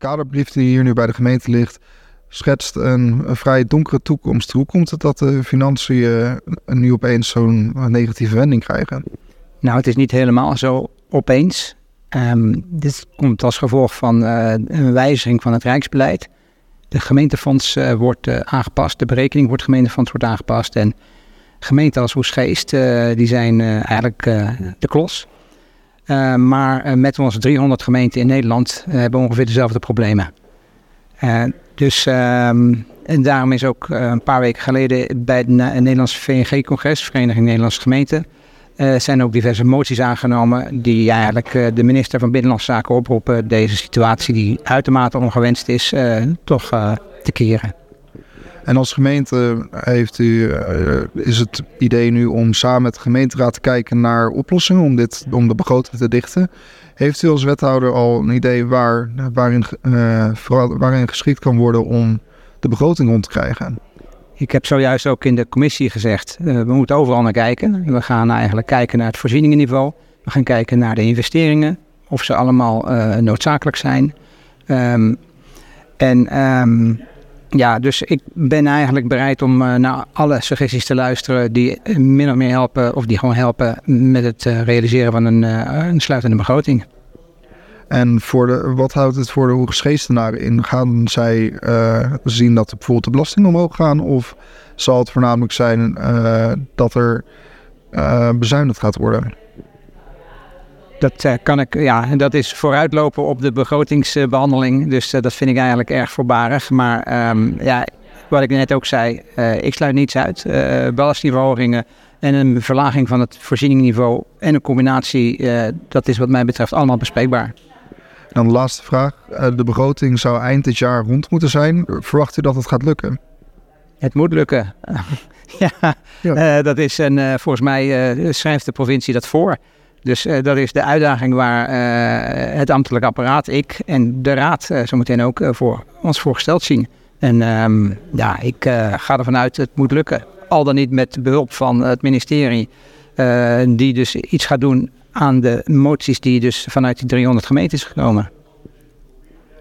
kaderbrief die hier nu bij de gemeente ligt, schetst een, vrij donkere toekomst. Hoe komt het dat de financiën nu opeens zo'n negatieve wending krijgen? Nou, het is niet helemaal zo opeens. Ehm, dit komt als gevolg van uh, een wijziging van het Rijksbeleid. De gemeentefonds wordt aangepast, de berekening wordt gemeentefonds wordt aangepast. En gemeenten als Hoesgeest, die zijn eigenlijk de klos. Maar met onze 300 gemeenten in Nederland hebben we ongeveer dezelfde problemen. dus ehm, en daarom is ook een paar weken geleden bij het Nederlandse VNG-congres, Vereniging Nederlandse Gemeenten, zijn ook diverse moties aangenomen die eigenlijk de minister van Binnenlandse Zaken oproepen deze situatie die uitermate ongewenst is, toch eh, te keren. En als gemeente heeft u, is het idee nu om samen met de gemeenteraad te kijken naar oplossingen om, dit, om de begroting te dichten. Heeft u als wethouder al een idee waar, waarin, vooral, waarin geschikt kan worden om de begroting rond te krijgen? Ik heb zojuist ook in de commissie gezegd, uh, we moeten overal naar kijken. We gaan eigenlijk kijken naar het voorzieningenniveau. We gaan kijken naar de investeringen, of ze allemaal uh, noodzakelijk zijn. Um, en um, ja, dus ik ben eigenlijk bereid om uh, naar alle suggesties te luisteren die min of meer helpen, of die gewoon helpen met het realiseren van een, een sluitende begroting. En voor de, wat houdt het voor de Hoegescheestenaren in? Gaan zij zien dat bijvoorbeeld de belastingen omhoog gaan? Of zal het voornamelijk zijn dat er bezuinigd gaat worden? Dat kan ik, ja, dat is vooruitlopen op de begrotingsbehandeling. Dus dat vind ik eigenlijk erg voorbarig. Maar um, ja, wat ik net ook zei, ik sluit niets uit. belastingverhogingen en een verlaging van het voorzieningsniveau en een combinatie, dat is wat mij betreft allemaal bespreekbaar. Dan de laatste vraag. Eh, de begroting zou eind dit jaar rond moeten zijn. Verwacht u dat het gaat lukken? Het moet lukken. ja, ja. Uh, dat is een, uh, volgens mij uh, schrijft de provincie dat voor. Dus dat is de uitdaging waar het ambtelijk apparaat, ik en de raad zometeen ook voor ons voorgesteld zien. En um, ja, ik ga ervan uit het moet lukken. Al dan niet met behulp van het ministerie, die dus iets gaat doen aan de moties die dus vanuit die 300 gemeentes gekomen.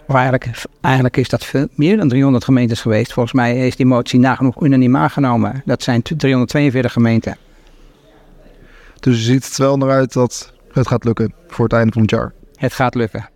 Eigenlijk, eigenlijk is dat veel meer dan 300 gemeentes geweest. Volgens mij is die motie nagenoeg unaniem aangenomen. Dat zijn 342 gemeenten. Dus je ziet het wel naar uit dat het gaat lukken voor het einde van het jaar? Het gaat lukken.